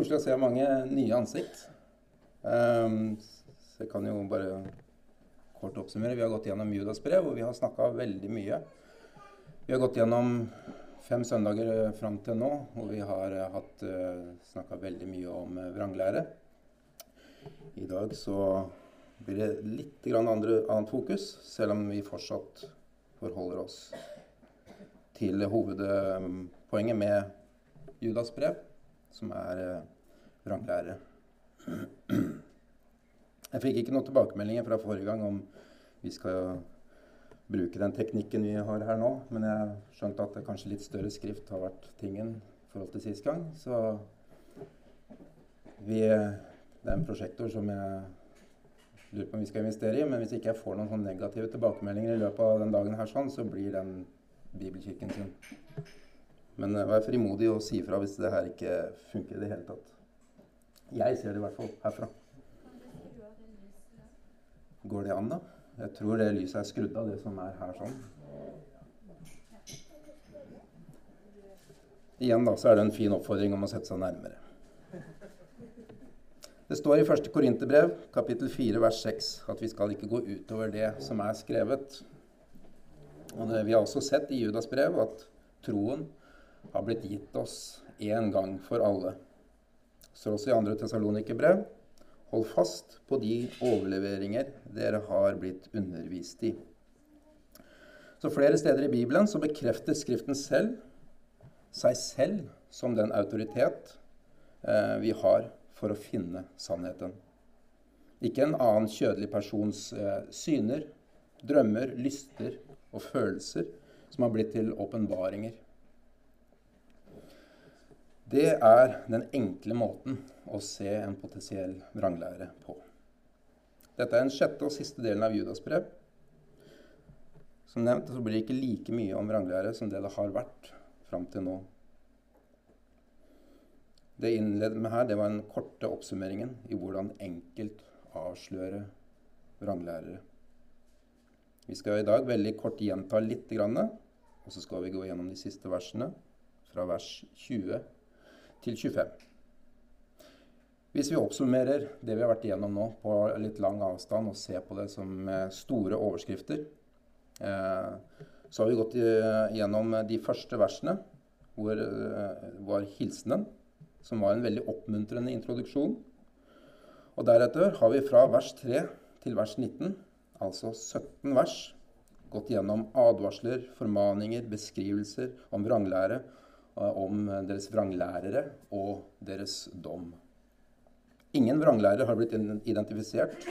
koselig å se mange nye ansikt. Um, så jeg kan jo bare kort oppsummere. Vi har gått gjennom Judas brev, og vi har snakka veldig mye. Vi har gått gjennom fem søndager eh, fram til nå, og vi har uh, hatt uh, snakka veldig mye om vranglære. I dag så blir det litt andre, annet fokus, selv om vi fortsatt forholder oss til hovedpoenget med Judas brev, som er uh, vranglære. Jeg fikk ikke noen tilbakemeldinger fra forrige gang om vi skal bruke den teknikken vi har her nå, men jeg skjønte at det kanskje litt større skrift har vært tingen i forhold til sist gang. Så vi, det er en prosjektor som jeg lurer på om vi skal investere i. Men hvis ikke jeg får noen sånn negative tilbakemeldinger i løpet av den dagen her, sånn, så blir den bibelkirken sin. Men uh, vær frimodig og si ifra hvis det her ikke funker i det hele tatt. Jeg ser det i hvert fall herfra. Går det an, da? Jeg tror det lyset er skrudd av, det som er her sånn. Igjen da, så er det en fin oppfordring om å sette seg nærmere. Det står i 1. Korinterbrev, kapittel 4, vers 6, at vi skal ikke gå utover det som er skrevet. Og det, Vi har også sett i Judas brev at troen har blitt gitt oss én gang for alle. Så også i 2. Tessalonikerbrev Hold fast på de overleveringer dere har blitt undervist i. Så Flere steder i Bibelen så bekrefter Skriften selv seg selv som den autoritet eh, vi har for å finne sannheten. Ikke en annen kjødelig persons eh, syner, drømmer, lyster og følelser som har blitt til åpenbaringer. Det er den enkle måten å se en potensiell vranglære på. Dette er den sjette og siste delen av Judas brev. Som nevnt så blir det ikke like mye om vranglære som det det har vært fram til nå. Det jeg innledet med her, det var den korte oppsummeringen i hvordan enkelt avsløre vranglærere. Vi skal i dag veldig kort gjenta litt, og så skal vi gå gjennom de siste versene, fra vers 20 til 25. Hvis vi oppsummerer det vi har vært igjennom nå på litt lang avstand og ser på det som eh, store overskrifter, eh, så har vi gått gjennom de første versene, hvor eh, var hilsenen, som var en veldig oppmuntrende introduksjon. Og deretter har vi fra vers 3 til vers 19, altså 17 vers, gått gjennom advarsler, formaninger, beskrivelser om vranglære om deres vranglærere og deres dom. Ingen vranglære har blitt identifisert,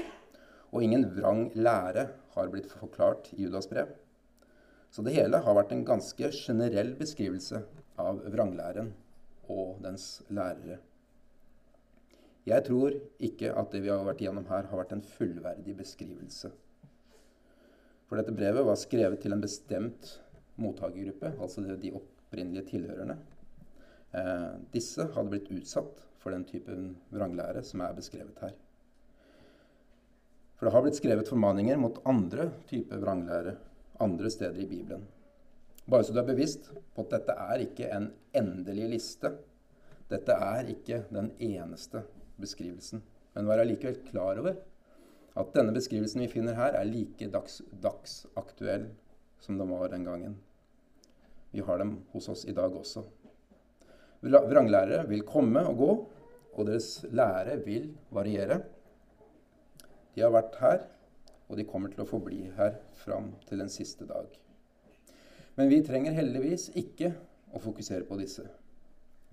og ingen vrang lære har blitt forklart i Judas brev. Så det hele har vært en ganske generell beskrivelse av vranglæren og dens lærere. Jeg tror ikke at det vi har vært igjennom her, har vært en fullverdig beskrivelse. For dette brevet var skrevet til en bestemt mottakergruppe, altså de opprinnelige tilhørerne. Eh, disse hadde blitt utsatt for den typen vranglære som er beskrevet her. For det har blitt skrevet formaninger mot andre typer vranglære andre steder i Bibelen. Bare så du er bevisst på at dette er ikke en endelig liste. Dette er ikke den eneste beskrivelsen. Men vær allikevel klar over at denne beskrivelsen vi finner her, er like dags, dagsaktuell som den var den gangen. Vi har dem hos oss i dag også. Vranglærere vil komme og gå, og deres lære vil variere. De har vært her, og de kommer til å forbli her fram til den siste dag. Men vi trenger heldigvis ikke å fokusere på disse.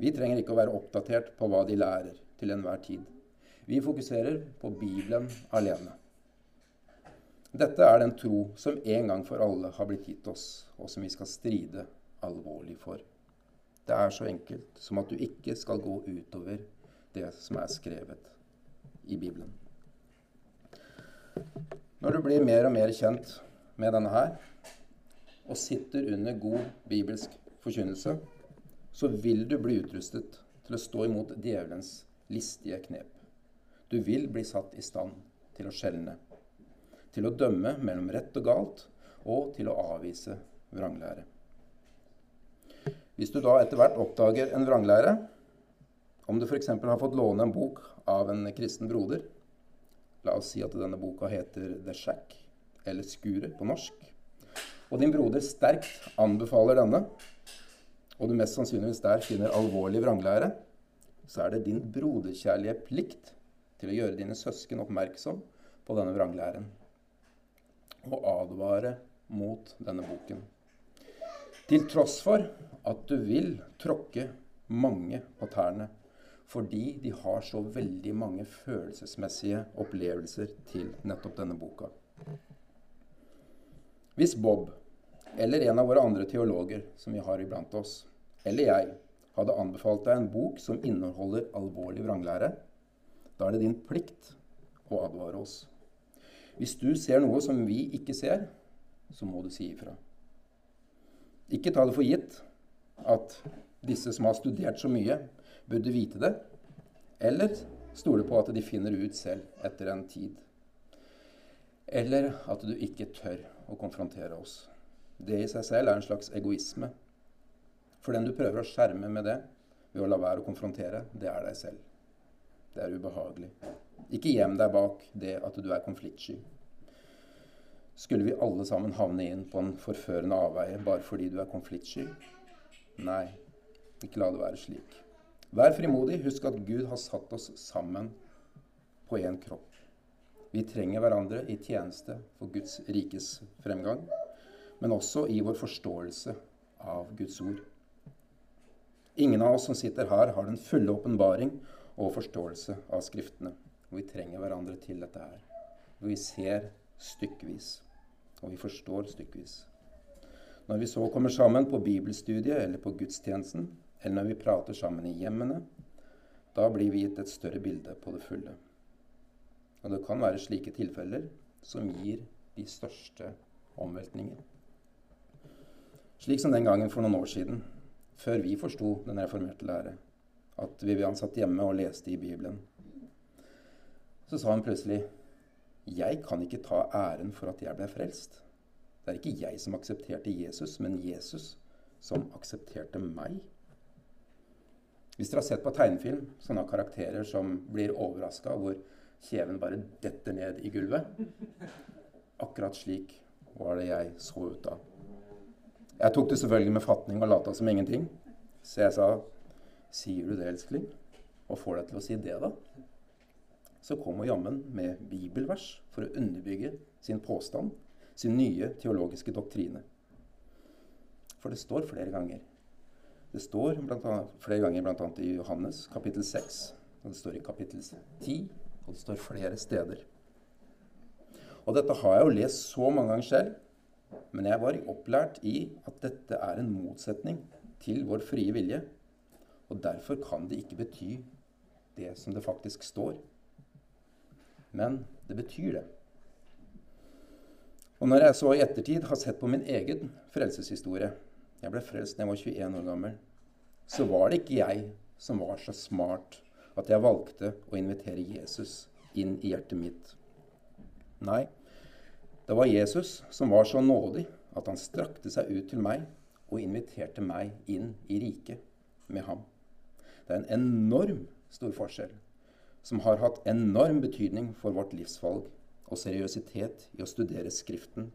Vi trenger ikke å være oppdatert på hva de lærer til enhver tid. Vi fokuserer på Bibelen alene. Dette er den tro som en gang for alle har blitt gitt oss, og som vi skal stride alvorlig for. Det er så enkelt som at du ikke skal gå utover det som er skrevet i Bibelen. Når du blir mer og mer kjent med denne her, og sitter under god bibelsk forkynnelse, så vil du bli utrustet til å stå imot djevelens listige knep. Du vil bli satt i stand til å skjelne, til å dømme mellom rett og galt, og til å avvise vranglære. Hvis du da etter hvert oppdager en vranglære, Om du f.eks. har fått låne en bok av en kristen broder, la oss si at denne boka heter The Shack, eller Skuret på norsk, og din broder sterkt anbefaler denne, og du mest sannsynligvis der finner alvorlig vranglære, så er det din broderkjærlige plikt til å gjøre dine søsken oppmerksom på denne vranglæren og advare mot denne boken. Til tross for at du vil tråkke mange på tærne fordi de har så veldig mange følelsesmessige opplevelser til nettopp denne boka. Hvis Bob, eller en av våre andre teologer som vi har iblant oss, eller jeg, hadde anbefalt deg en bok som inneholder alvorlig vranglære, da er det din plikt å advare oss. Hvis du ser noe som vi ikke ser, så må du si ifra. Ikke ta det for gitt at disse som har studert så mye, burde vite det. Eller stole på at de finner ut selv etter en tid. Eller at du ikke tør å konfrontere oss. Det i seg selv er en slags egoisme. For den du prøver å skjerme med det ved å la være å konfrontere, det er deg selv. Det er ubehagelig. Ikke gjem deg bak det at du er konfliktsky. Skulle vi alle sammen havne inn på en forførende avveie bare fordi du er konfliktsky? Nei, ikke la det være slik. Vær frimodig. Husk at Gud har satt oss sammen på én kropp. Vi trenger hverandre i tjeneste for Guds rikes fremgang, men også i vår forståelse av Guds ord. Ingen av oss som sitter her, har den fulle åpenbaring og forståelse av Skriftene. Vi trenger hverandre til dette her. Vi ser stykkevis, og vi forstår stykkevis. Når vi så kommer sammen på bibelstudiet eller på gudstjenesten, eller når vi prater sammen i hjemmene, da blir vi gitt et større bilde på det fulle. Og det kan være slike tilfeller som gir de største omveltninger. Slik som den gangen for noen år siden, før vi forsto den reformerte lære, at Vivian satt hjemme og leste i Bibelen. Så sa hun plutselig Jeg kan ikke ta æren for at jeg ble frelst. Det er ikke jeg som aksepterte Jesus, men Jesus som aksepterte meg. Hvis dere har sett på tegnefilm sånne karakterer som blir overraska, hvor kjeven bare detter ned i gulvet Akkurat slik var det jeg så ut da. Jeg tok det selvfølgelig med fatning og lata som ingenting. Så jeg sa, 'Sier du det, elskling? Og får deg til å si det, da?' Så kom hun jammen med bibelvers for å underbygge sin påstand, sin nye teologiske doktrine. For det står flere ganger. Det står annet, flere ganger bl.a. i Johannes kapittel 6, og det står i kapittel 10, og det står flere steder. Og dette har jeg jo lest så mange ganger selv, men jeg var opplært i at dette er en motsetning til vår frie vilje. Og derfor kan det ikke bety det som det faktisk står. Men det betyr det. Og når jeg så i ettertid har sett på min egen frelseshistorie Jeg ble frelst da jeg var 21 år gammel. Så var det ikke jeg som var så smart at jeg valgte å invitere Jesus inn i hjertet mitt. Nei, det var Jesus som var så nådig at han strakte seg ut til meg og inviterte meg inn i riket med ham. Det er en enorm stor forskjell som har hatt enorm betydning for vårt livsvalg og seriøsitet i å studere Skriften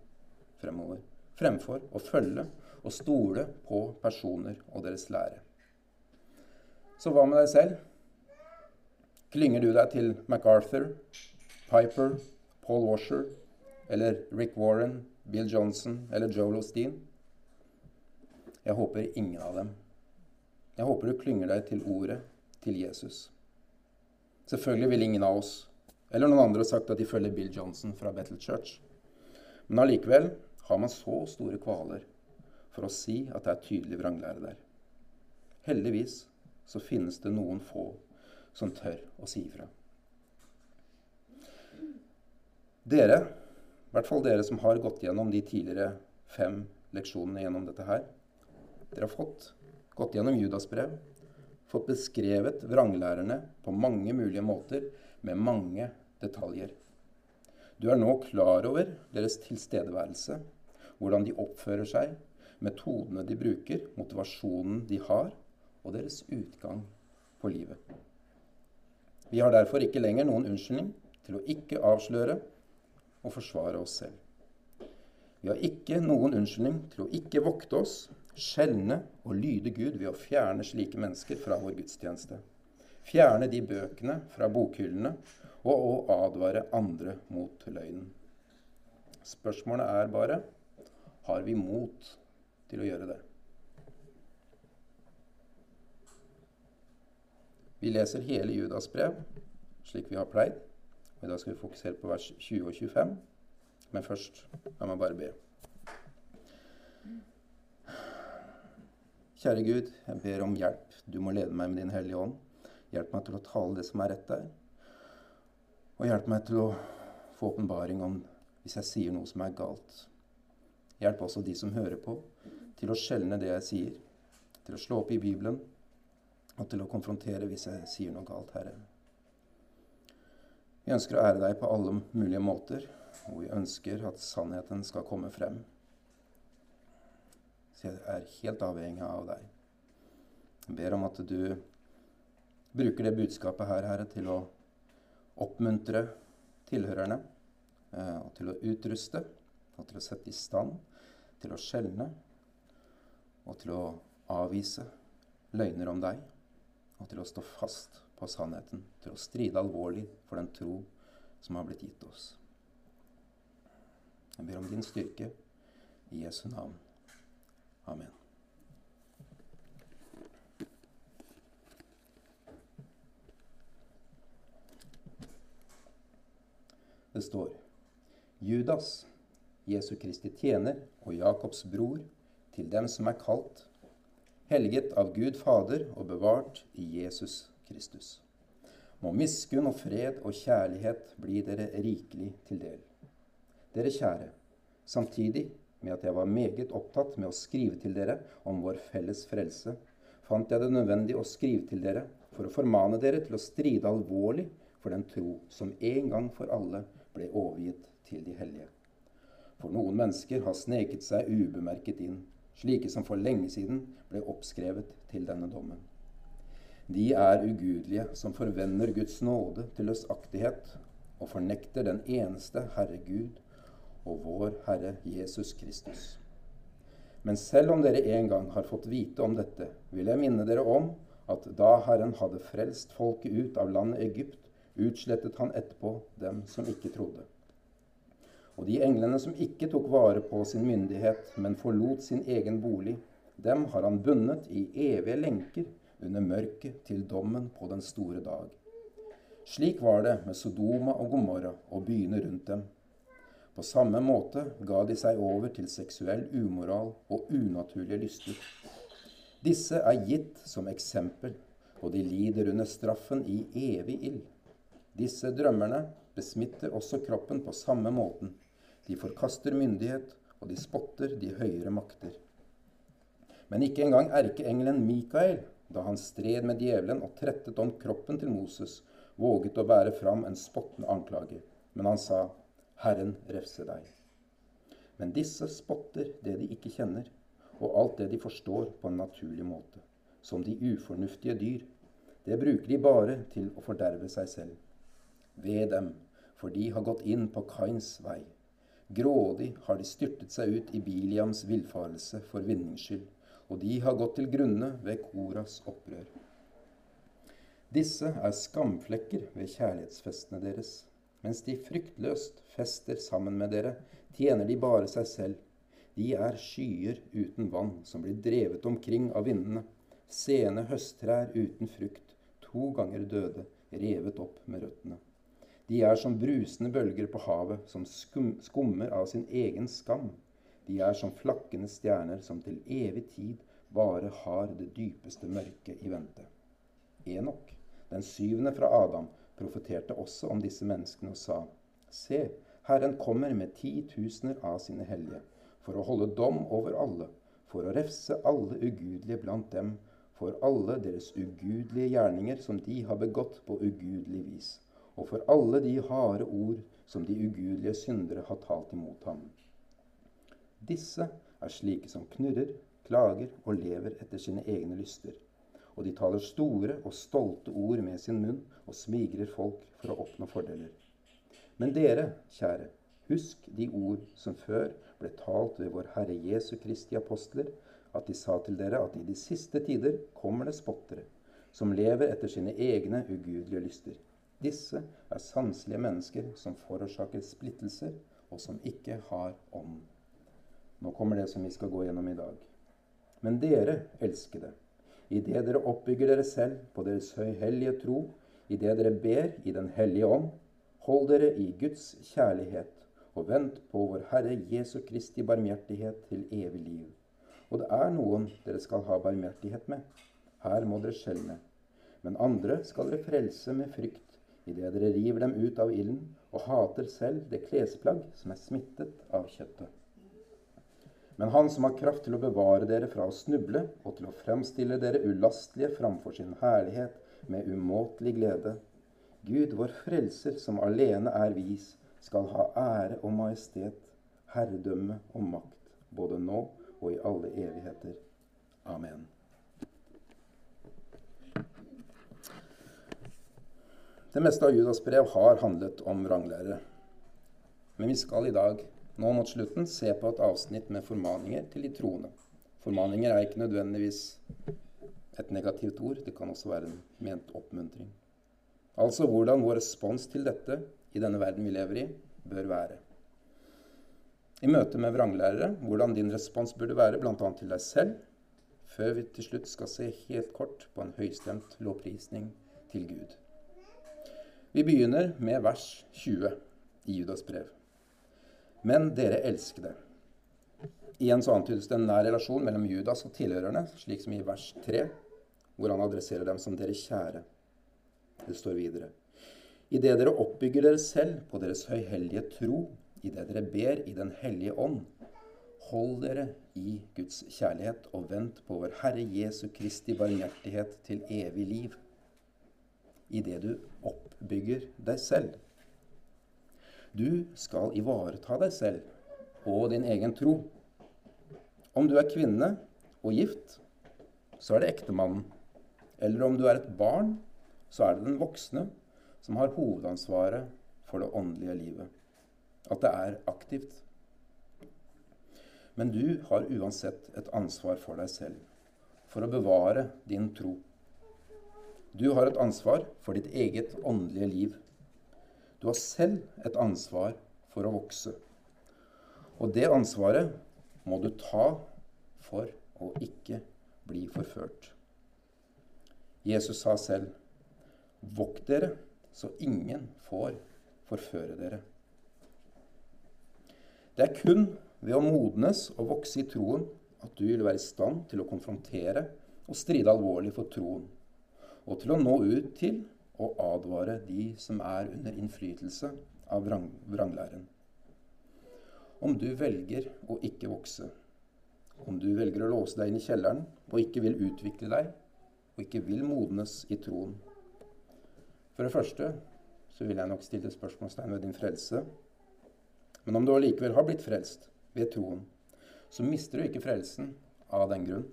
fremover, fremfor å følge og stole på personer og deres lære. Så hva med deg selv? Klynger du deg til MacArthur, Piper, Paul Washer eller Rick Warren, Bill Johnson eller Joel Osteen? Jeg håper ingen av dem. Jeg håper du klynger deg til ordet til Jesus. Selvfølgelig vil ingen av oss eller noen andre sagt at de følger Bill Johnson fra Battle Church. Men allikevel har man så store kvaler for å si at det er tydelig vranglære der. Heldigvis så finnes det noen få som tør å si ifra. Dere i hvert fall dere som har gått gjennom de tidligere fem leksjonene gjennom dette her. Dere har fått gått gjennom Judas brev, fått beskrevet vranglærerne på mange mulige måter med mange detaljer. Du er nå klar over deres tilstedeværelse, hvordan de oppfører seg, metodene de bruker, motivasjonen de har, og deres utgang på livet. Vi har derfor ikke lenger noen unnskyldning til å ikke avsløre og forsvare oss selv. Vi har ikke noen unnskyldning til å ikke vokte oss, skjelne og lyde Gud ved å fjerne slike mennesker fra vår gudstjeneste. Fjerne de bøkene fra bokhyllene og å advare andre mot løgnen. Spørsmålet er bare har vi mot til å gjøre det. Vi leser hele Judas brev, slik vi har pleid. I dag skal vi fokusere på vers 20 og 25. Men først la meg bare be. Kjære Gud, jeg ber om hjelp. Du må lede meg med Din Hellige Ånd. Hjelp meg til å tale det som er rett der. Og hjelp meg til å få åpenbaring om hvis jeg sier noe som er galt. Hjelp også de som hører på, til å skjelne det jeg sier, til å slå opp i Bibelen og til å konfrontere hvis jeg sier noe galt, Herre. Vi ønsker å ære deg på alle mulige måter, og vi ønsker at sannheten skal komme frem. Så jeg er helt avhengig av deg. Jeg ber om at du bruker det budskapet her, Herre, til å oppmuntre tilhørerne, eh, og til å utruste, og til å sette i stand, til å skjelne, og til å avvise løgner om deg, og til å stå fast på sannheten, til å stride alvorlig for den tro som har blitt gitt oss. Jeg ber om din styrke i Jesu navn. Amen. Det står Judas, Jesu Kristi tjener og Jakobs bror, til dem som er kalt, helget av Gud Fader og bevart i Jesus Kristus. Må miskunn og fred og kjærlighet bli dere rikelig til del. Dere kjære, samtidig med at jeg var meget opptatt med å skrive til dere om vår felles frelse, fant jeg det nødvendig å skrive til dere for å formane dere til å stride alvorlig for den tro som en gang for alle ble overgitt til de hellige. For noen mennesker har sneket seg ubemerket inn, slike som for lenge siden ble oppskrevet til denne dommen. De er ugudelige som forvender Guds nåde til løsaktighet og fornekter den eneste Herre Gud og vår Herre Jesus Kristus. Men selv om dere en gang har fått vite om dette, vil jeg minne dere om at da Herren hadde frelst folket ut av landet Egypt, utslettet han etterpå dem som ikke trodde. Og de englene som ikke tok vare på sin myndighet, men forlot sin egen bolig, dem har han bundet i evige lenker under mørket til dommen på den store dag. Slik var det med Sodoma og Gomorra og byene rundt dem. På samme måte ga de seg over til seksuell umoral og unaturlige lyster. Disse er gitt som eksempel, og de lider under straffen i evig ild. Disse drømmerne besmitter også kroppen på samme måten. De forkaster myndighet, og de spotter de høyere makter. Men ikke engang erkeengelen Mikael, da han stred med djevelen og trettet om kroppen til Moses, våget å bære fram en spottende anklage. Men han sa, Herren refse deg. Men disse spotter det de ikke kjenner, og alt det de forstår på en naturlig måte. Som de ufornuftige dyr. Det bruker de bare til å forderve seg selv ved dem, for de har gått inn på Kains vei. Grådig har de styrtet seg ut i Biliams villfarelse for vinnings skyld, og de har gått til grunne ved Koras opprør. Disse er skamflekker ved kjærlighetsfestene deres. Mens de fryktløst fester sammen med dere, tjener de bare seg selv. De er skyer uten vann, som blir drevet omkring av vindene. Sene høsttrær uten frukt, to ganger døde, revet opp med røttene. De er som brusende bølger på havet, som skum, skummer av sin egen skam. De er som flakkende stjerner som til evig tid bare har det dypeste mørket i vente. Enok, den syvende fra Adam, profeterte også om disse menneskene og sa:" Se, Herren kommer med titusener av sine hellige, for å holde dom over alle, for å refse alle ugudelige blant dem, for alle deres ugudelige gjerninger som de har begått på ugudelig vis og for alle de harde ord som de ugudelige syndere har talt imot ham. Disse er slike som knurrer, klager og lever etter sine egne lyster. Og de taler store og stolte ord med sin munn og smigrer folk for å oppnå fordeler. Men dere, kjære, husk de ord som før ble talt ved vår Herre Jesu Kristi apostler, at de sa til dere at i de siste tider kommer det spottere, som lever etter sine egne ugudelige lyster. Disse er sanselige mennesker som forårsaker splittelser, og som ikke har ånd. Nå kommer det som vi skal gå gjennom i dag. Men dere, elskede, idet dere oppbygger dere selv på deres høyhellige tro, idet dere ber i Den hellige ånd, hold dere i Guds kjærlighet og vent på vår Herre Jesu Kristi barmhjertighet til evig liv. Og det er noen dere skal ha barmhjertighet med. Her må dere skjelne. Men andre skal dere frelse med frykt idet dere river dem ut av ilden og hater selv det klesplagg som er smittet av kjøttet. Men Han som har kraft til å bevare dere fra å snuble og til å fremstille dere ulastelige framfor sin herlighet med umåtelig glede, Gud, vår frelser, som alene er vis, skal ha ære og majestet, herredømme og makt, både nå og i alle evigheter. Amen. Det meste av Judas brev har handlet om ranglærere. Men vi skal i dag, nå mot slutten, se på et avsnitt med formaninger til de troende. Formaninger er ikke nødvendigvis et negativt ord. Det kan også være en ment oppmuntring. Altså hvordan vår respons til dette i denne verden vi lever i, bør være. I møte med vranglærere, hvordan din respons burde være, bl.a. til deg selv, før vi til slutt skal se helt kort på en høystemt lovprisning til Gud. Vi begynner med vers 20 i Judas brev. Men dere elskede. Igjen så antydes det en nær relasjon mellom Judas og tilhørerne, slik som i vers 3, hvor han adresserer dem som dere kjære. Det står videre. Idet dere oppbygger dere selv på deres høyhellige tro, idet dere ber i Den hellige ånd, hold dere i Guds kjærlighet og vent på vår Herre Jesu Kristi barmhjertighet til evig liv. Idet du oppbygger deg selv. Du skal ivareta deg selv og din egen tro. Om du er kvinne og gift, så er det ektemannen. Eller om du er et barn, så er det den voksne som har hovedansvaret for det åndelige livet. At det er aktivt. Men du har uansett et ansvar for deg selv, for å bevare din tro. Du har et ansvar for ditt eget åndelige liv. Du har selv et ansvar for å vokse. Og det ansvaret må du ta for å ikke bli forført. Jesus sa selv, 'Vokt dere, så ingen får forføre dere'. Det er kun ved å modnes og vokse i troen at du vil være i stand til å konfrontere og stride alvorlig for troen og til å nå ut til og advare de som er under innflytelse av vrang, vranglæren. Om du velger å ikke vokse, om du velger å låse deg inn i kjelleren og ikke vil utvikle deg, og ikke vil modnes i troen For det første så vil jeg nok stille spørsmålstegn ved din frelse. Men om du allikevel har blitt frelst ved troen, så mister du ikke frelsen av den grunn.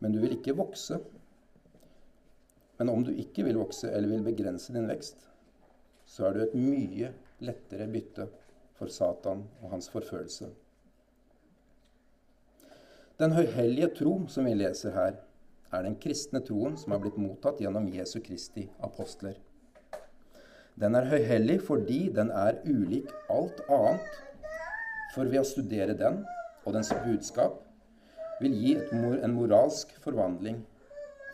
Men du vil ikke vokse men om du ikke vil vokse eller vil begrense din vekst, så er du et mye lettere bytte for Satan og hans forfølelse. Den høyhellige tro som vi leser her, er den kristne troen som har blitt mottatt gjennom Jesu Kristi apostler. Den er høyhellig fordi den er ulik alt annet, for ved å studere den og dens budskap vil gi en moralsk forvandling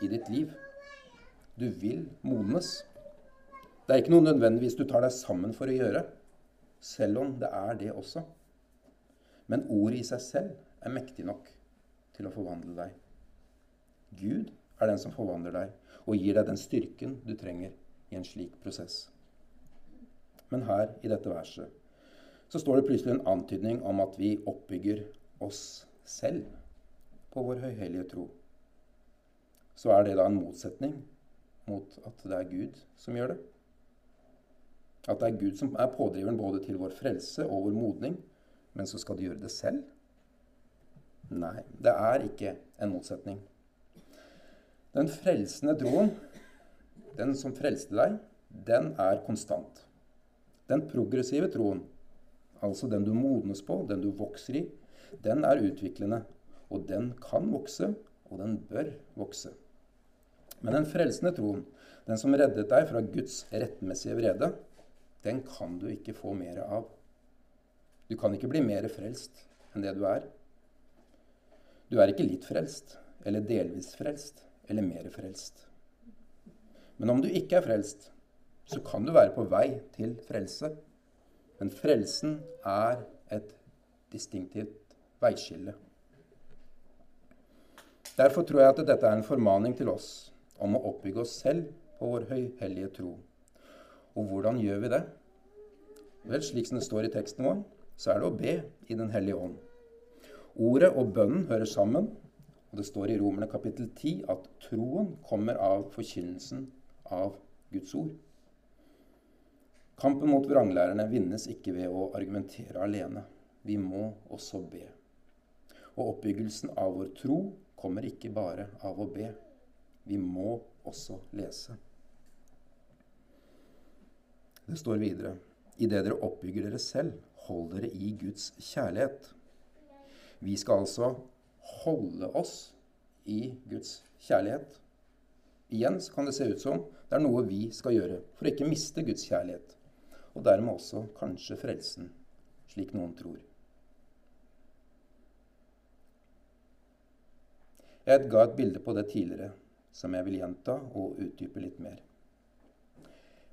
i ditt liv. Du vil modnes. Det er ikke noe nødvendigvis du tar deg sammen for å gjøre, selv om det er det også. Men ordet i seg selv er mektig nok til å forvandle deg. Gud er den som forvandler deg og gir deg den styrken du trenger i en slik prosess. Men her i dette verset så står det plutselig en antydning om at vi oppbygger oss selv på vår høyhellige tro. Så er det da en motsetning mot at det er Gud som gjør det. At det er Gud som er pådriveren både til vår frelse og vår modning. Men så skal de gjøre det selv? Nei, det er ikke en motsetning. Den frelsende troen, den som frelste deg, den er konstant. Den progressive troen, altså den du modnes på, den du vokser i, den er utviklende. Og den kan vokse, og den bør vokse. Men den frelsende troen, den som reddet deg fra Guds rettmessige vrede, den kan du ikke få mer av. Du kan ikke bli mer frelst enn det du er. Du er ikke litt frelst, eller delvis frelst, eller mer frelst. Men om du ikke er frelst, så kan du være på vei til frelse. Men frelsen er et distinktivt veiskille. Derfor tror jeg at dette er en formaning til oss om å oppbygge oss selv på vår høyhellige tro. Og hvordan gjør vi det? Vel, slik som det står i teksten vår, så er det å be i Den hellige ånd. Ordet og bønnen hører sammen, og det står i Romerne kapittel 10 at troen kommer av forkynnelsen av Guds ord. Kampen mot vranglærerne vinnes ikke ved å argumentere alene. Vi må også be. Og oppbyggelsen av vår tro kommer ikke bare av å be. Vi må også lese. Det står videre Idet dere oppbygger dere selv, hold dere i Guds kjærlighet. Vi skal altså holde oss i Guds kjærlighet. Igjen så kan det se ut som det er noe vi skal gjøre for å ikke miste Guds kjærlighet, og dermed også kanskje frelsen, slik noen tror. Jeg ga et bilde på det tidligere som jeg vil gjenta og utdype litt mer.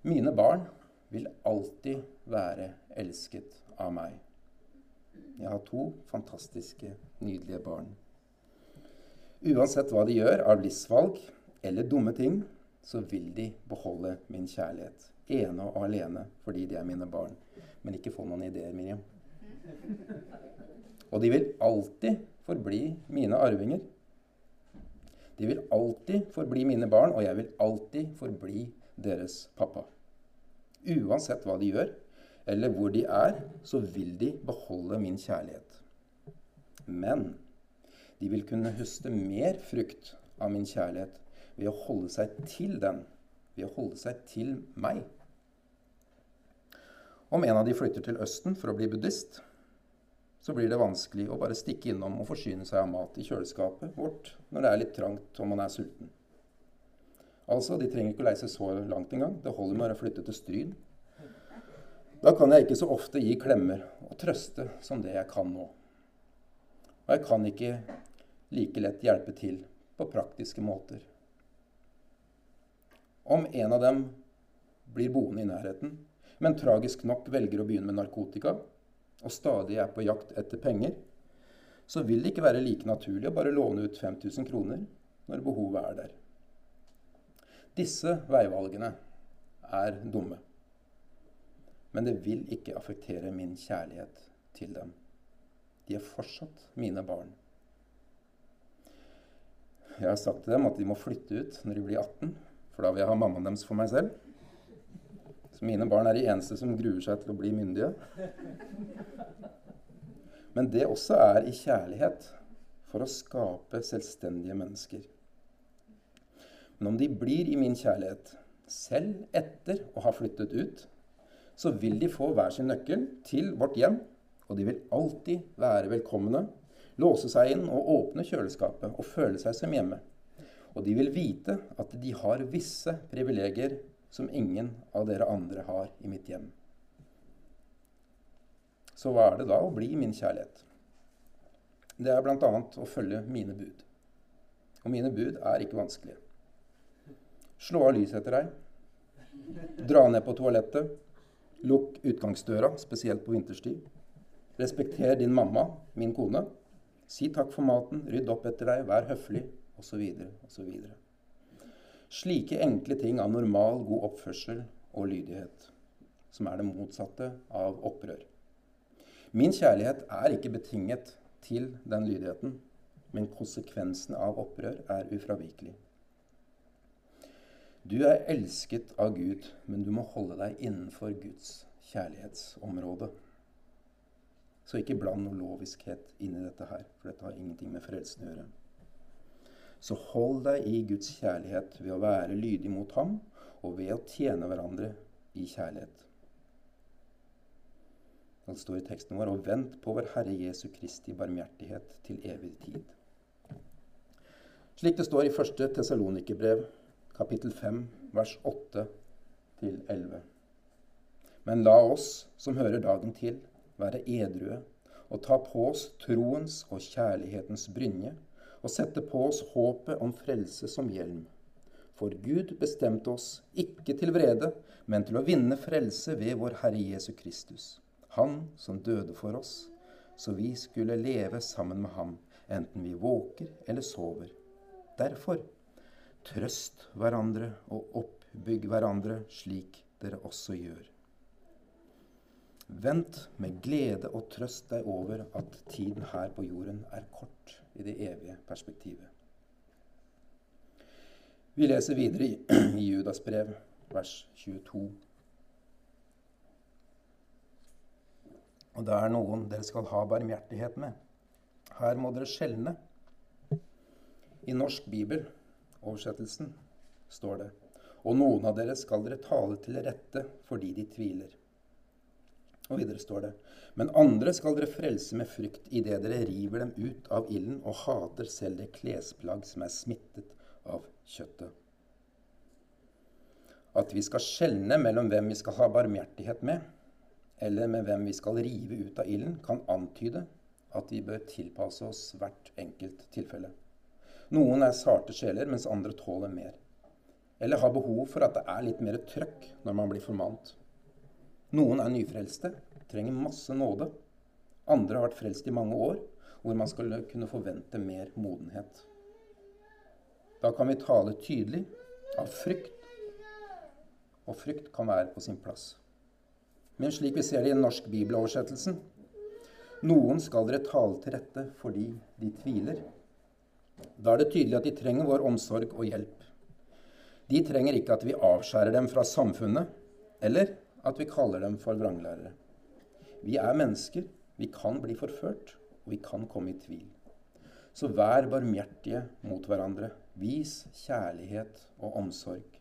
Mine barn vil alltid være elsket av meg. Jeg har to fantastiske, nydelige barn. Uansett hva de gjør av livsvalg eller dumme ting, så vil de beholde min kjærlighet. Ene og alene fordi de er mine barn. Men ikke få noen ideer, Miriam. Og de vil alltid forbli mine arvinger. De vil alltid forbli mine barn, og jeg vil alltid forbli deres pappa. Uansett hva de gjør, eller hvor de er, så vil de beholde min kjærlighet. Men de vil kunne høste mer frukt av min kjærlighet ved å holde seg til den, ved å holde seg til meg. Om en av de flytter til Østen for å bli buddhist, så blir det vanskelig å bare stikke innom og forsyne seg av mat i kjøleskapet vårt når det er litt trangt og man er sulten. Altså, de trenger ikke å leise så langt engang. Det holder med å flytte til Stryn. Da kan jeg ikke så ofte gi klemmer og trøste som det jeg kan nå. Og jeg kan ikke like lett hjelpe til på praktiske måter. Om en av dem blir boende i nærheten, men tragisk nok velger å begynne med narkotika, og stadig er på jakt etter penger, så vil det ikke være like naturlig å bare låne ut 5000 kroner når behovet er der. Disse veivalgene er dumme. Men det vil ikke affektere min kjærlighet til dem. De er fortsatt mine barn. Jeg har sagt til dem at de må flytte ut når de blir 18, for da vil jeg ha mammaen deres for meg selv. Så mine barn er de eneste som gruer seg til å bli myndige. Men det også er i kjærlighet for å skape selvstendige mennesker. Men om de blir i min kjærlighet, selv etter å ha flyttet ut, så vil de få hver sin nøkkel til vårt hjem, og de vil alltid være velkomne, låse seg inn og åpne kjøleskapet og føle seg som hjemme. Og de vil vite at de har visse privilegier som ingen av dere andre har i mitt hjem. Så hva er det da å bli min kjærlighet? Det er bl.a. å følge mine bud. Og mine bud er ikke vanskelige. Slå av lyset etter deg. Dra ned på toalettet. Lukk utgangsdøra, spesielt på vinterstid. Respekter din mamma, min kone. Si takk for maten, rydd opp etter deg, vær høflig, osv., osv. Slike enkle ting av normal, god oppførsel og lydighet, som er det motsatte av opprør. Min kjærlighet er ikke betinget til den lydigheten, men konsekvensen av opprør er ufravikelig. Du er elsket av Gud, men du må holde deg innenfor Guds kjærlighetsområde. Så ikke bland noe loviskhet inn i dette her, for dette har ingenting med frelsen å gjøre. Så hold deg i Guds kjærlighet ved å være lydig mot ham og ved å tjene hverandre i kjærlighet. Det står i teksten vår og vent på vår Herre Jesu Kristi barmhjertighet til evig tid. Slik det står i 1. Tesalonikerbrev, kapittel 5, vers 8-11. Men la oss som hører dagen til, være edrue og ta på oss troens og kjærlighetens brynje og sette på oss håpet om frelse som hjelm. For Gud bestemte oss ikke til vrede, men til å vinne frelse ved vår Herre Jesu Kristus. Han som døde for oss, så vi skulle leve sammen med ham, enten vi våker eller sover. Derfor, trøst hverandre og oppbygg hverandre slik dere også gjør. Vent med glede og trøst deg over at tiden her på jorden er kort i det evige perspektivet. Vi leser videre i, Judas brev, vers 22. Og det er noen dere skal ha barmhjertighet med. Her må dere skjelne. I norsk bibel-oversettelsen står det Og noen av dere skal dere tale til rette fordi de tviler. Og videre står det Men andre skal dere frelse med frykt idet dere river dem ut av ilden og hater selv det klesplagg som er smittet av kjøttet. At vi skal skjelne mellom hvem vi skal ha barmhjertighet med, eller med hvem vi skal rive ut av ilden, kan antyde at vi bør tilpasse oss hvert enkelt tilfelle. Noen er sarte sjeler, mens andre tåler mer. Eller har behov for at det er litt mer trøkk når man blir formant. Noen er nyfrelste, trenger masse nåde. Andre har vært frelst i mange år, hvor man skal kunne forvente mer modenhet. Da kan vi tale tydelig av frykt, og frykt kan være på sin plass. Men slik vi ser det i den norske bibeloversettelsen Noen skal dere tale til rette fordi de tviler. Da er det tydelig at de trenger vår omsorg og hjelp. De trenger ikke at vi avskjærer dem fra samfunnet, eller at vi kaller dem for vranglærere. Vi er mennesker. Vi kan bli forført, og vi kan komme i tvil. Så vær barmhjertige mot hverandre. Vis kjærlighet og omsorg.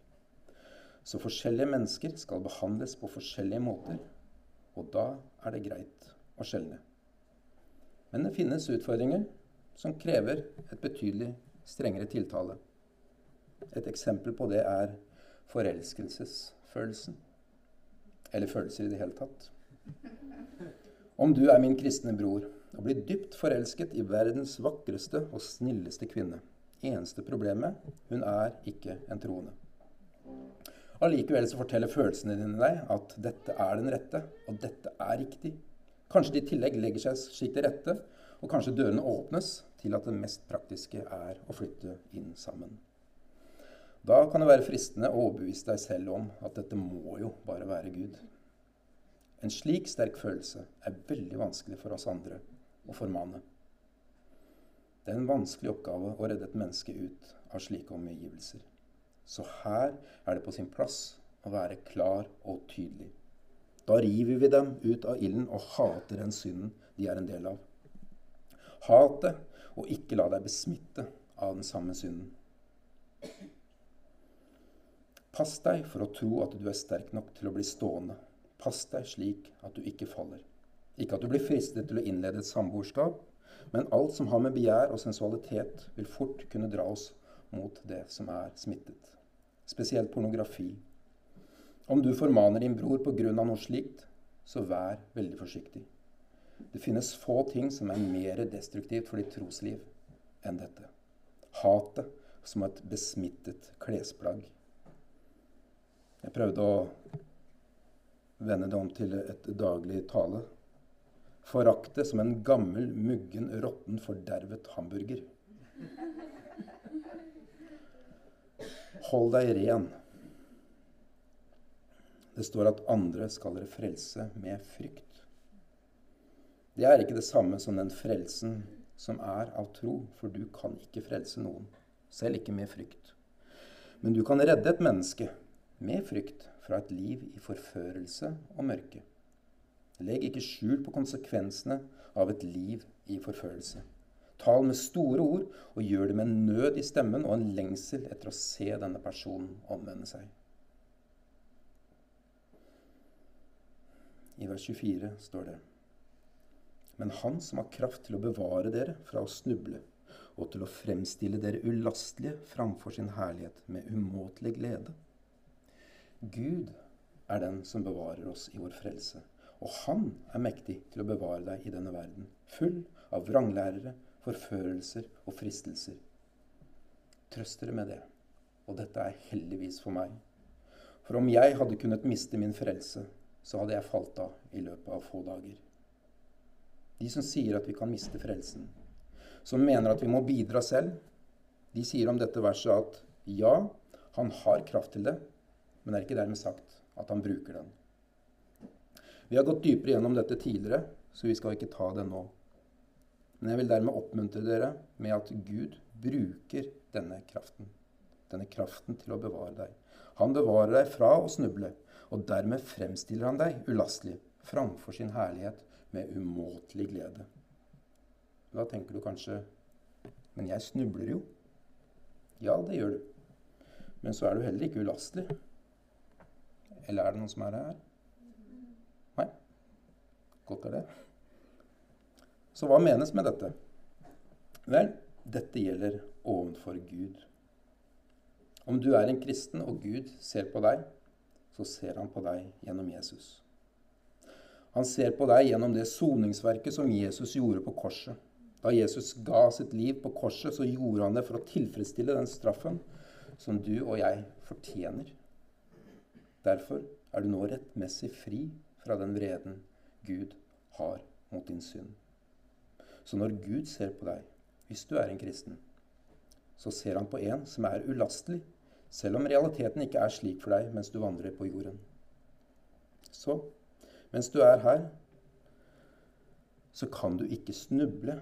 Så forskjellige mennesker skal behandles på forskjellige måter, og da er det greit å skjelne. Men det finnes utfordringer som krever et betydelig strengere tiltale. Et eksempel på det er forelskelsesfølelsen eller følelser i det hele tatt. Om du er min kristne bror og blir dypt forelsket i verdens vakreste og snilleste kvinne. Eneste problemet hun er ikke en troende. Allikevel så forteller følelsene dine deg at dette er den rette, og dette er riktig. Kanskje de i tillegg legger seg slik til rette, og kanskje dørene åpnes til at det mest praktiske er å flytte inn sammen. Da kan det være fristende å overbevise deg selv om at dette må jo bare være Gud. En slik sterk følelse er veldig vanskelig for oss andre å formane. Det er en vanskelig oppgave å redde et menneske ut av slike omgivelser. Så her er det på sin plass å være klar og tydelig. Da river vi dem ut av ilden og hater den synden de er en del av. Hat det, og ikke la deg besmitte av den samme synden. Pass deg for å tro at du er sterk nok til å bli stående. Pass deg slik at du ikke faller. Ikke at du blir fristet til å innlede et samboerskap, men alt som har med begjær og sensualitet, vil fort kunne dra oss mot det som er smittet. Spesielt pornografi. Om du formaner din bror pga. noe slikt, så vær veldig forsiktig. Det finnes få ting som er mer destruktivt for ditt trosliv enn dette. Hatet som et besmittet klesplagg. Jeg prøvde å vende det om til et daglig tale. Forakte som en gammel, muggen, råtten, fordervet hamburger. Hold deg ren. Det står at andre skal dere frelse med frykt. Det er ikke det samme som den frelsen som er av tro, for du kan ikke frelse noen, selv ikke med frykt. Men du kan redde et menneske med frykt fra et liv i forførelse og mørke. Legg ikke skjul på konsekvensene av et liv i forførelse. Tal med store ord, og gjør det med en nød i stemmen og en lengsel etter å se denne personen omvende seg. I vers 24 står det Men Han som har kraft til å bevare dere fra å snuble, og til å fremstille dere ulastelige framfor sin herlighet med umåtelig glede. Gud er den som bevarer oss i vår frelse, og han er mektig til å bevare deg i denne verden, full av vranglærere, forførelser og fristelser. Trøst dere med det, og dette er heldigvis for meg. For om jeg hadde kunnet miste min frelse, så hadde jeg falt av i løpet av få dager. De som sier at vi kan miste frelsen, som mener at vi må bidra selv, de sier om dette verset at ja, han har kraft til det, men det er ikke dermed sagt at han bruker den. Vi har gått dypere gjennom dette tidligere, så vi skal ikke ta det nå. Men jeg vil dermed oppmuntre dere med at Gud bruker denne kraften. Denne kraften til å bevare deg. Han bevarer deg fra å snuble, og dermed fremstiller han deg ulastelig framfor sin herlighet med umåtelig glede. Da tenker du kanskje Men jeg snubler jo. Ja, det gjør du. Men så er du heller ikke ulastelig. Eller er det noen som er her? Nei? Godt er det. Så hva menes med dette? Vel, dette gjelder ovenfor Gud. Om du er en kristen, og Gud ser på deg, så ser han på deg gjennom Jesus. Han ser på deg gjennom det soningsverket som Jesus gjorde på korset. Da Jesus ga sitt liv på korset, så gjorde han det for å tilfredsstille den straffen som du og jeg fortjener. Derfor er du nå rettmessig fri fra den vreden Gud har mot din synd. Så når Gud ser på deg, hvis du er en kristen, så ser han på en som er ulastelig, selv om realiteten ikke er slik for deg mens du vandrer på jorden. Så mens du er her, så kan du ikke snuble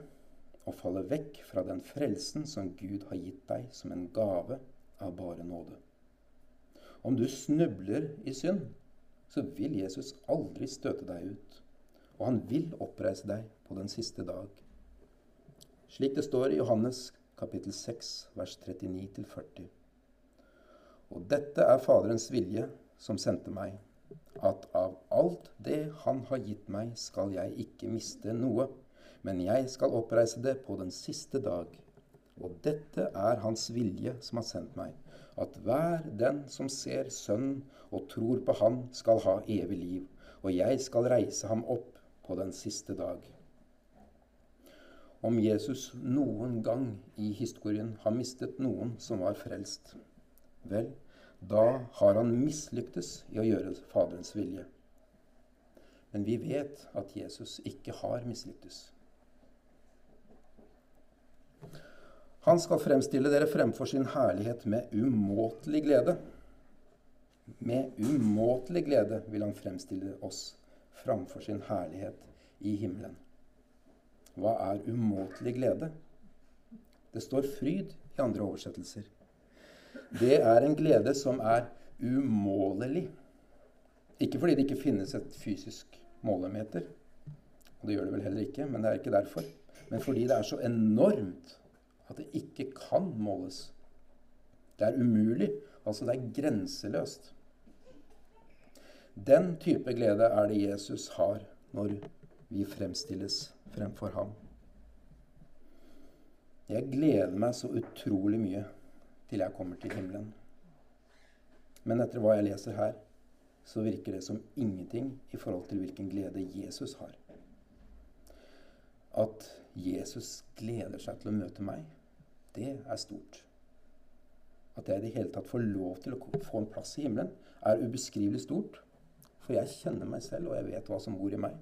og falle vekk fra den frelsen som Gud har gitt deg som en gave av bare nåde. Om du snubler i synd, så vil Jesus aldri støte deg ut, og han vil oppreise deg på den siste dag. Slik det står i Johannes kapittel 6, vers 39-40. Og dette er Faderens vilje som sendte meg, at av alt det Han har gitt meg, skal jeg ikke miste noe men jeg skal oppreise det på den siste dag. Og dette er Hans vilje som har sendt meg, at hver den som ser Sønnen og tror på Han, skal ha evig liv, og jeg skal reise ham opp på den siste dag. Om Jesus noen gang i historien har mistet noen som var frelst, vel, da har han mislyktes i å gjøre Faderens vilje. Men vi vet at Jesus ikke har mislyktes. Han skal fremstille dere fremfor sin herlighet med umåtelig glede. Med umåtelig glede vil han fremstille oss framfor sin herlighet i himmelen. Hva er umåtelig glede? Det står fryd i andre oversettelser. Det er en glede som er umålelig. Ikke fordi det ikke finnes et fysisk målemeter. Det gjør det vel heller ikke, men det er ikke derfor. Men fordi det er så enormt at det ikke kan måles. Det er umulig. Altså, det er grenseløst. Den type glede er det Jesus har når vi fremstilles fremfor ham. Jeg gleder meg så utrolig mye til jeg kommer til himmelen. Men etter hva jeg leser her, så virker det som ingenting i forhold til hvilken glede Jesus har. At Jesus gleder seg til å møte meg, det er stort. At jeg i det hele tatt får lov til å få en plass i himmelen, er ubeskrivelig stort. For jeg kjenner meg selv, og jeg vet hva som bor i meg.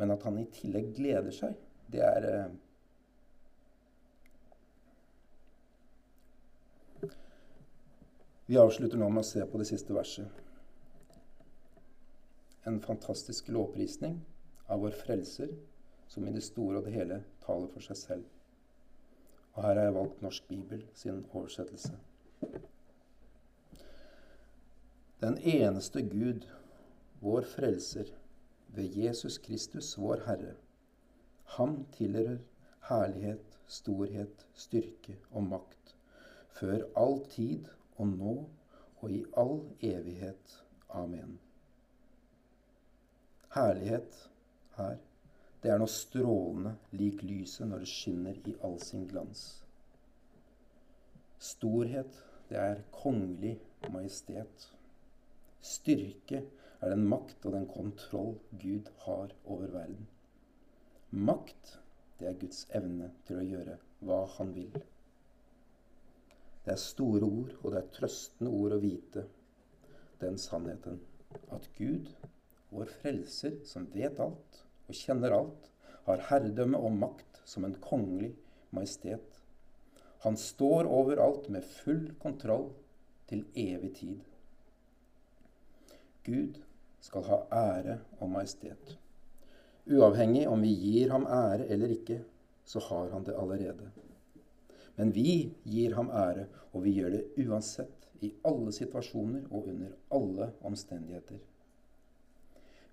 Men at han i tillegg gleder seg, det er eh, Vi avslutter nå med å se på det siste verset. En fantastisk lovprisning av vår Frelser, som i det store og det hele taler for seg selv. Og her har jeg valgt Norsk Bibel sin oversettelse. Den eneste Gud, vår Frelser, ved Jesus Kristus, vår Herre. Han tilhører herlighet, storhet, styrke og makt, før all tid og nå og i all evighet. Amen. Herlighet her, det er noe strålende lik lyset når det skinner i all sin glans. Storhet, det er kongelig majestet. Styrke er den makt og den kontroll Gud har over verden. Makt, det er Guds evne til å gjøre hva han vil. Det er store ord, og det er trøstende ord å vite den sannheten at Gud, vår frelser, som vet alt og kjenner alt, har herredømme og makt som en kongelig majestet. Han står overalt med full kontroll til evig tid. Gud skal ha ære og majestet. Uavhengig om vi gir ham ære eller ikke, så har han det allerede. Men vi gir ham ære, og vi gjør det uansett, i alle situasjoner og under alle omstendigheter.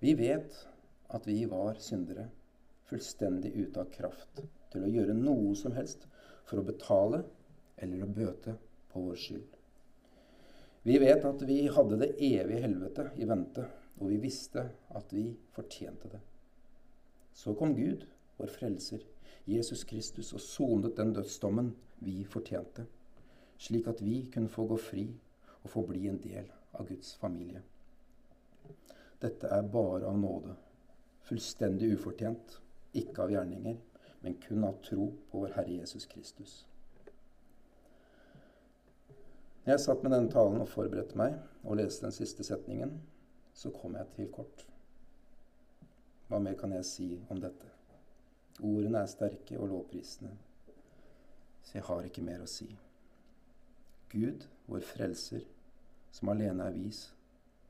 Vi vet at vi var syndere, fullstendig ute av kraft til å gjøre noe som helst for å betale eller å bøte på vår skyld. Vi vet at vi hadde det evige helvete i vente og vi visste at vi fortjente det. Så kom Gud, vår frelser, Jesus Kristus, og sonet den dødsdommen vi fortjente, slik at vi kunne få gå fri og få bli en del av Guds familie. Dette er bare av nåde, fullstendig ufortjent, ikke av gjerninger, men kun av tro på vår Herre Jesus Kristus. Jeg satt med denne talen og forberedte meg og leste den siste setningen, så kom jeg til kort. Hva mer kan jeg si om dette? Ordene er sterke og lovprisende, så jeg har ikke mer å si. Gud, vår frelser, som alene er vis,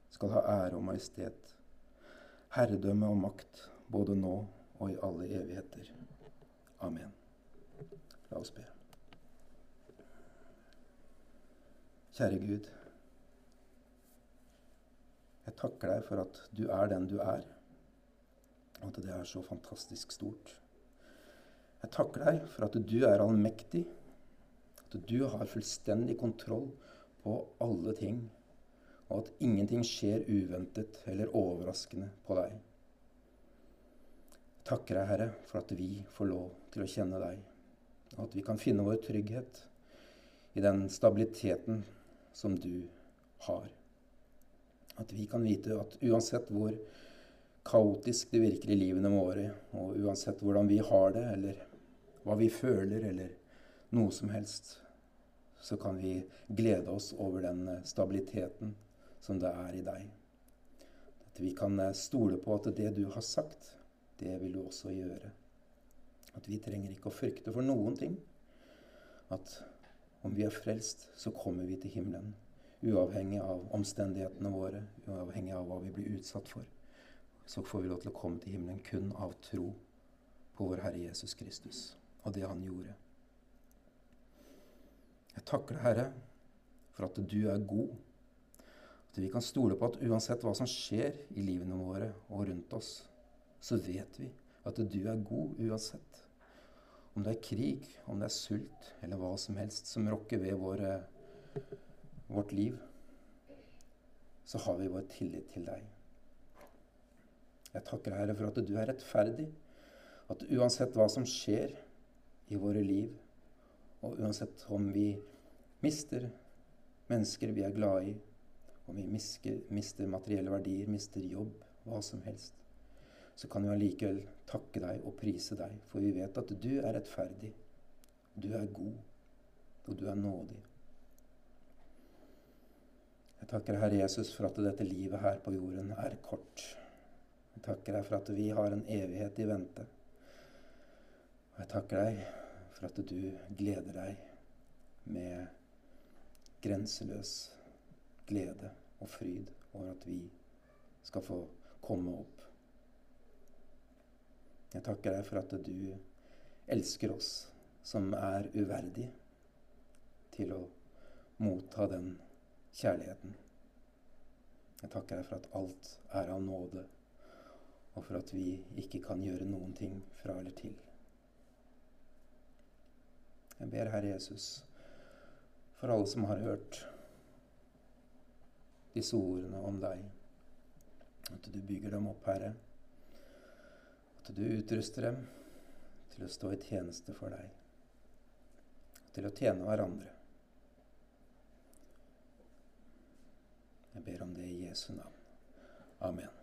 skal ha ære og majestet, herredømme og makt, både nå og i alle evigheter. Amen. La oss be. Kjære Gud. Jeg takker deg for at du er den du er, og at det er så fantastisk stort. Jeg takker deg for at du er allmektig, at du har fullstendig kontroll på alle ting, og at ingenting skjer uventet eller overraskende på deg. Jeg takker deg, Herre, for at vi får lov til å kjenne deg, og at vi kan finne vår trygghet i den stabiliteten som du har. At vi kan vite at uansett hvor kaotisk det virker i livene våre, og uansett hvordan vi har det, eller hva vi føler, eller noe som helst, så kan vi glede oss over den eh, stabiliteten som det er i deg. At vi kan eh, stole på at det du har sagt, det vil du også gjøre. At vi trenger ikke å frykte for noen ting. At om vi er frelst, så kommer vi til himmelen uavhengig av omstendighetene våre, uavhengig av hva vi blir utsatt for, så får vi lov til å komme til himmelen kun av tro på vår Herre Jesus Kristus og det han gjorde. Jeg takker deg, Herre, for at du er god. At vi kan stole på at uansett hva som skjer i livene våre og rundt oss, så vet vi at du er god uansett. Om det er krig, om det er sult eller hva som helst som rokker ved våre vårt liv, så har vi vår tillit til deg. Jeg takker Herre for at du er rettferdig, at uansett hva som skjer i våre liv, og uansett om vi mister mennesker vi er glad i, om vi mister, mister materielle verdier, mister jobb, hva som helst, så kan vi allikevel takke deg og prise deg, for vi vet at du er rettferdig, du er god, og du er nådig. Jeg takker Herre Jesus for at dette livet her på jorden er kort. Jeg takker deg for at vi har en evighet i vente. Og jeg takker deg for at du gleder deg med grenseløs glede og fryd over at vi skal få komme opp. Jeg takker deg for at du elsker oss som er uverdige til å motta den kjærligheten. Jeg takker deg for at alt er av nåde, og for at vi ikke kan gjøre noen ting fra eller til. Jeg ber, Herre Jesus, for alle som har hørt disse ordene om deg, at du bygger dem opp, Herre. At du utruster dem til å stå i tjeneste for deg, til å tjene hverandre. Jeg ber om det i Jesu navn. Amen.